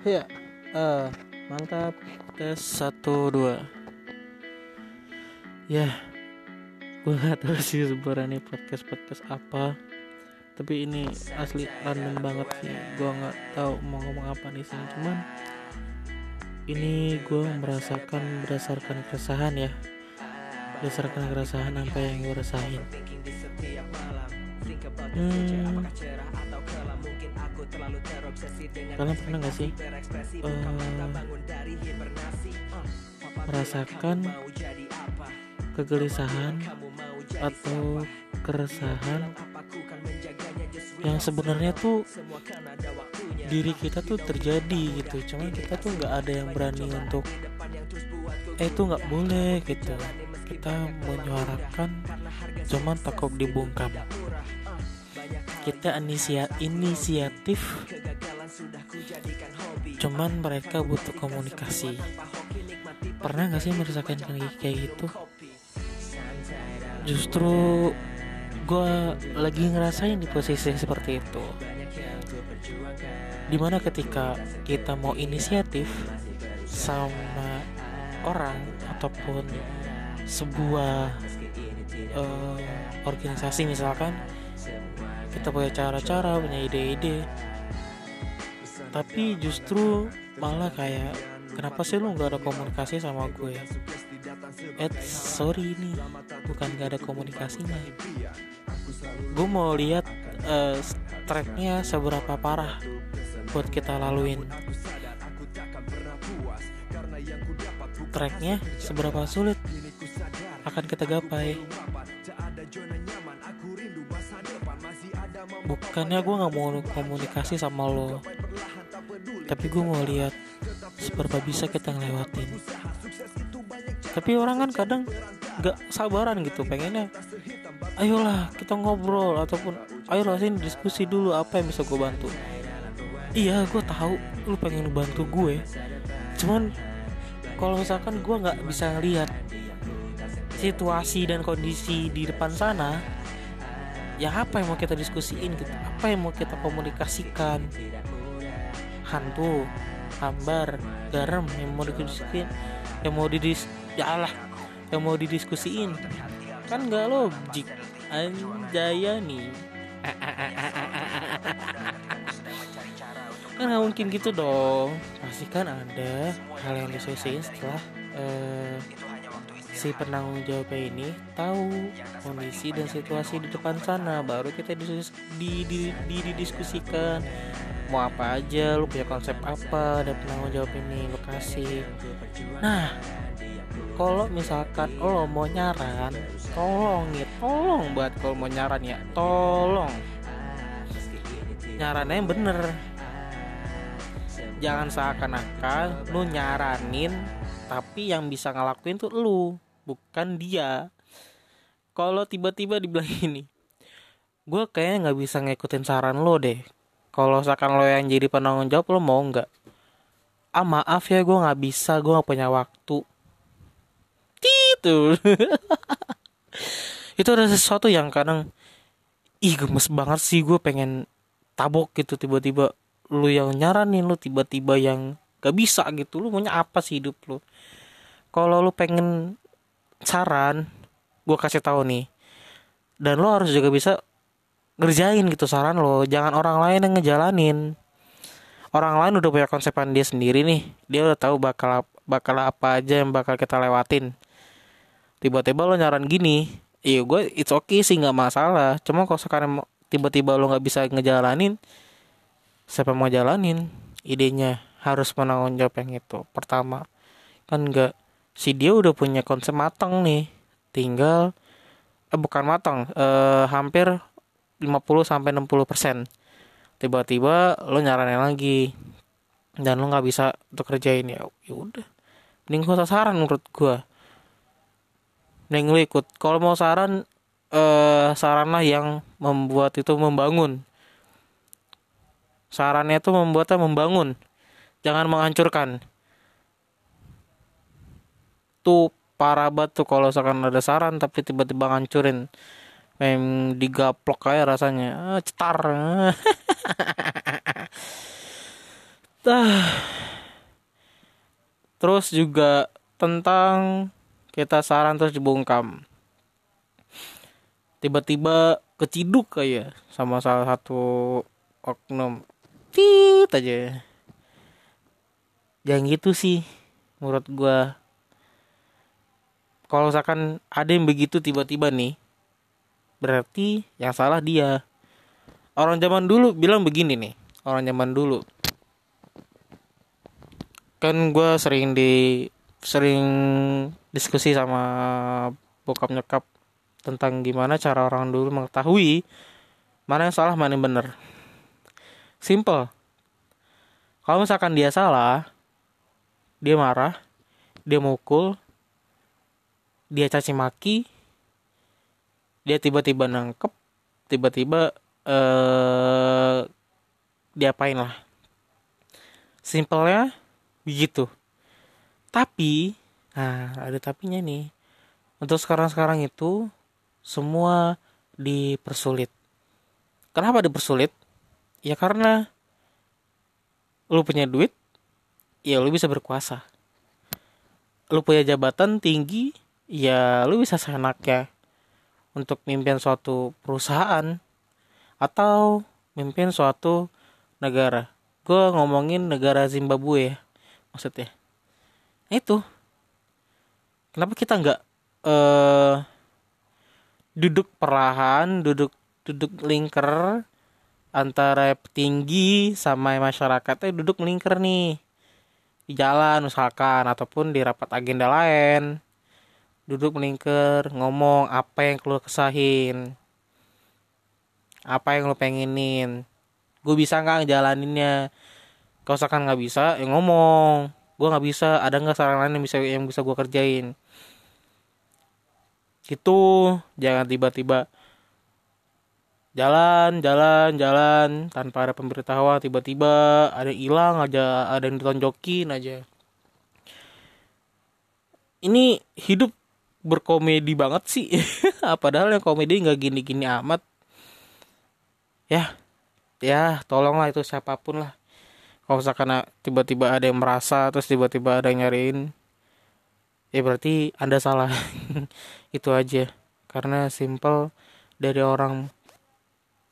Ya, eh mantap. Tes satu dua. Ya, gue gak tahu sih sebenarnya podcast podcast apa. Tapi ini asli random banget sih. Gue nggak tahu mau ngomong apa nih sih. Cuman ini gue merasakan berdasarkan keresahan ya. Berdasarkan keresahan apa yang gue rasain. Hmm, kalian pernah gak sih? uh, merasakan kegelisahan atau keresahan yang sebenarnya tuh diri kita tuh terjadi gitu. cuman kita tuh nggak ada yang berani untuk eh itu nggak boleh gitu. kita menyuarakan cuman takut dibungkam kita inisia inisiatif. Cuman mereka butuh komunikasi. Pernah gak sih merasakan kayak gitu? Justru gue lagi ngerasain di posisi seperti itu. Di mana ketika kita mau inisiatif sama orang ataupun sebuah uh, organisasi misalkan kita punya cara-cara punya ide-ide. Tapi justru malah kayak kenapa sih lu nggak ada komunikasi sama gue? Eh sorry ini bukan gak ada komunikasinya gue mau lihat uh, tracknya seberapa parah buat kita laluin. Tracknya seberapa sulit akan kita gapai bukannya gue nggak mau komunikasi sama lo tapi gue mau lihat seberapa bisa kita ngelewatin. Tapi orang kan kadang nggak sabaran gitu pengennya ayolah kita ngobrol ataupun ayolah sini diskusi dulu apa yang bisa gue bantu? Iya gue tahu lu pengen bantu gue cuman kalau misalkan gue nggak bisa ngeliat situasi dan kondisi di depan sana ya apa yang mau kita diskusiin gitu? Apa yang mau kita komunikasikan? Hantu hambar garam yang mau didiskusiin yang mau didis ya Allah yang mau didiskusiin. Kan nggak logik. Anjaya nih. Kan nggak mungkin gitu dong. Pasti kan ada hal yang diskusiin setelah uh, si penanggung jawabnya ini tahu kondisi dan situasi di depan sana. Baru kita didis, di, di, di, didiskusikan. Mau apa aja lu punya konsep apa dan penanggung jawab ini lokasi. Nah kalau misalkan lo mau nyaran tolong ya tolong buat kalau mau nyaran ya tolong. Nyarannya yang bener. Jangan seakan-akan lu nyaranin tapi yang bisa ngelakuin tuh lu bukan dia. Kalau tiba-tiba dibilang ini gue kayaknya nggak bisa ngikutin saran lo deh. Kalau misalkan lo yang jadi penanggung jawab lo mau nggak? Ah maaf ya gue nggak bisa gue nggak punya waktu. Itu itu ada sesuatu yang kadang ih gemes banget sih gue pengen tabok gitu. Tiba-tiba lu yang nyaranin lu tiba-tiba yang gak bisa gitu. Lu maunya apa sih hidup lu? Kalau lu pengen saran gue kasih tahu nih. Dan lo harus juga bisa ngerjain gitu saran lo. Jangan orang lain yang ngejalanin. Orang lain udah punya konsepan dia sendiri nih. Dia udah tahu bakal bakal apa aja yang bakal kita lewatin. Tiba-tiba lo nyaran gini iya gue it's okay sih nggak masalah. Cuma kalau sekarang tiba-tiba lo nggak bisa ngejalanin siapa mau jalanin? Idenya harus menanggung jawab yang itu. Pertama kan nggak si dia udah punya konsep matang nih. Tinggal eh, bukan matang eh, hampir 50 sampai 60 persen. Tiba-tiba lo nyaranin lagi dan lo nggak bisa untuk kerjain. Ya ya udah. Mending gua saran menurut gua. Mending lo ikut. Kalau mau saran eh, saran lah yang membuat itu membangun. Sarannya itu membuatnya membangun. Jangan menghancurkan tuh parah banget tuh kalau misalkan ada saran tapi tiba-tiba ngancurin. Mem digaplok kayak rasanya. Ah, cetar. Terus juga tentang kita saran terus dibungkam. Tiba-tiba keciduk kayak sama salah satu oknum. Tit aja. Jangan gitu sih menurut gua kalau misalkan ada yang begitu tiba-tiba nih berarti yang salah dia. Orang zaman dulu bilang begini nih orang zaman dulu. Kan gue sering di sering diskusi sama bokap nyokap tentang gimana cara orang dulu mengetahui mana yang salah mana yang benar. Simple. Kalau misalkan dia salah dia marah dia mukul dia caci maki dia tiba-tiba nangkep tiba-tiba eh diapain lah. Simpelnya begitu. Tapi nah ada tapinya nih. Untuk sekarang-sekarang itu semua dipersulit. Kenapa dipersulit? Ya karena lu punya duit ya lu bisa berkuasa. Lu punya jabatan tinggi ya lu bisa seenaknya untuk mimpin suatu perusahaan atau mimpin suatu negara. Gue ngomongin negara Zimbabwe ya maksudnya. Itu. Kenapa kita nggak uh, duduk perlahan duduk duduk lingkar antara petinggi sama masyarakatnya duduk melingkar nih di jalan misalkan ataupun di rapat agenda lain duduk melingkar ngomong apa yang keluar kesahin. Apa yang lo pengenin. Gue bisa nggak ngejalaninnya? Kalau misalkan nggak bisa ya ngomong. Gue nggak bisa. Ada nggak saran lain yang bisa yang bisa gue kerjain? Gitu. Jangan tiba-tiba jalan jalan jalan. Tanpa ada pemberitahuan tiba-tiba ada yang hilang aja ada yang ditonjokin aja. Ini hidup berkomedi banget sih. Padahal yang komedi nggak gini-gini amat. Ya ya tolonglah itu siapa pun lah. Kalau misalkan tiba-tiba ada yang merasa terus tiba-tiba ada yang nyariin ya berarti anda salah. Itu aja. Karena simple dari orang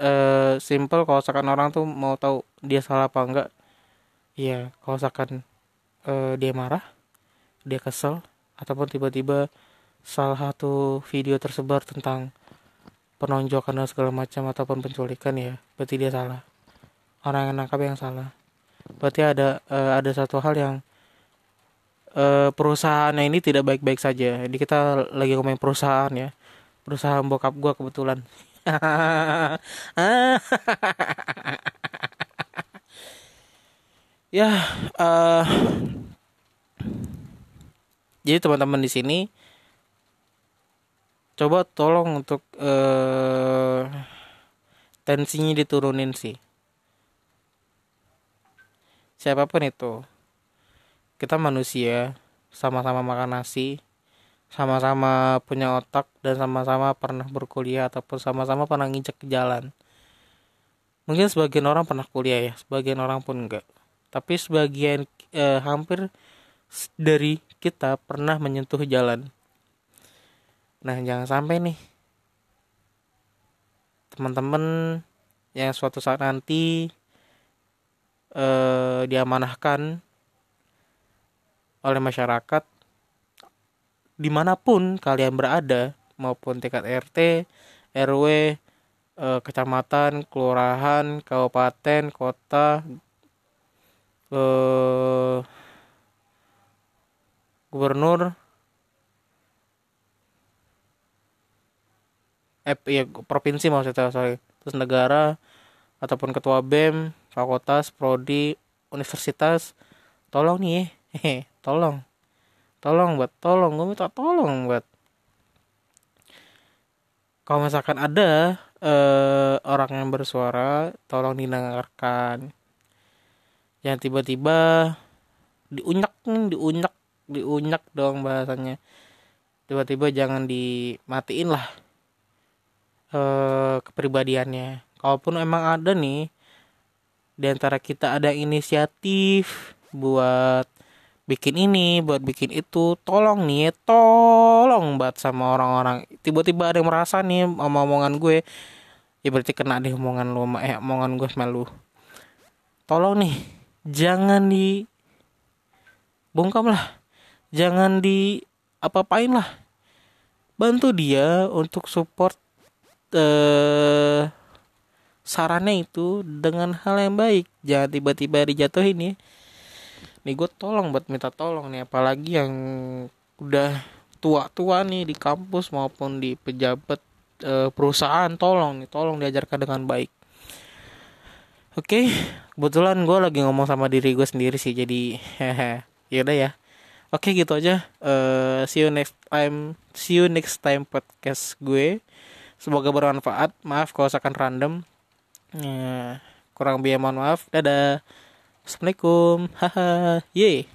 uh, simple kalau misalkan orang tuh mau tahu dia salah apa enggak ya kalau misalkan uh, dia marah dia kesel ataupun tiba-tiba salah satu video tersebar tentang penonjokan dan segala macam ataupun penculikan ya berarti dia salah. Orang yang nangkap yang salah. Berarti ada uh, ada satu hal yang uh, perusahaannya ini tidak baik-baik saja. Jadi kita lagi ngomongin perusahaan ya. Perusahaan bokap gua kebetulan. Ya uh, jadi teman-teman di sini coba tolong untuk uh, tensinya diturunin sih siapa pun itu kita manusia sama-sama makan nasi sama-sama punya otak dan sama-sama pernah berkuliah ataupun sama-sama pernah nginjek ke jalan. Mungkin sebagian orang pernah kuliah ya, sebagian orang pun enggak. Tapi sebagian eh, hampir dari kita pernah menyentuh jalan. Nah, jangan sampai nih. Teman-teman yang suatu saat nanti eh, diamanahkan oleh masyarakat di mana pun kalian berada maupun tingkat RT, RW, eh, kecamatan, kelurahan, kabupaten, kota, eh, gubernur, eh ya provinsi maksudnya sorry, terus negara ataupun ketua BEM, fakultas, prodi, universitas, tolong nih, hehe, tolong. Tolong buat tolong. Gue minta tolong buat kalau misalkan ada uh, orang yang bersuara tolong didengarkan. Jangan tiba-tiba diunyak diunyak diunyak dong bahasanya. Tiba-tiba jangan dimatiin lah uh, kepribadiannya. Kalaupun emang ada nih di antara kita ada inisiatif buat bikin ini buat bikin itu tolong nih tolong banget sama orang-orang. Tiba-tiba ada yang merasa nih sama omongan gue ya berarti kena deh omongan lu eh omongan gue sama lu. Tolong nih jangan di bongkam lah. Jangan di apa-apain lah. Bantu dia untuk support eh sarannya itu dengan hal yang baik. Jangan tiba-tiba dijatuhin ya. Nih gue tolong buat minta tolong nih apalagi yang udah tua-tua nih di kampus maupun di pejabat e, perusahaan tolong nih tolong diajarkan dengan baik. Oke okay, kebetulan gue lagi ngomong sama diri gue sendiri sih jadi hehe yaudah ya. Oke okay, gitu aja. Uh, see you next time see you next time podcast gue semoga bermanfaat. Maaf kalau akan random. Ya, kurang biaya mohon maaf. Dadah. Assalamualaikum. Haha. Ye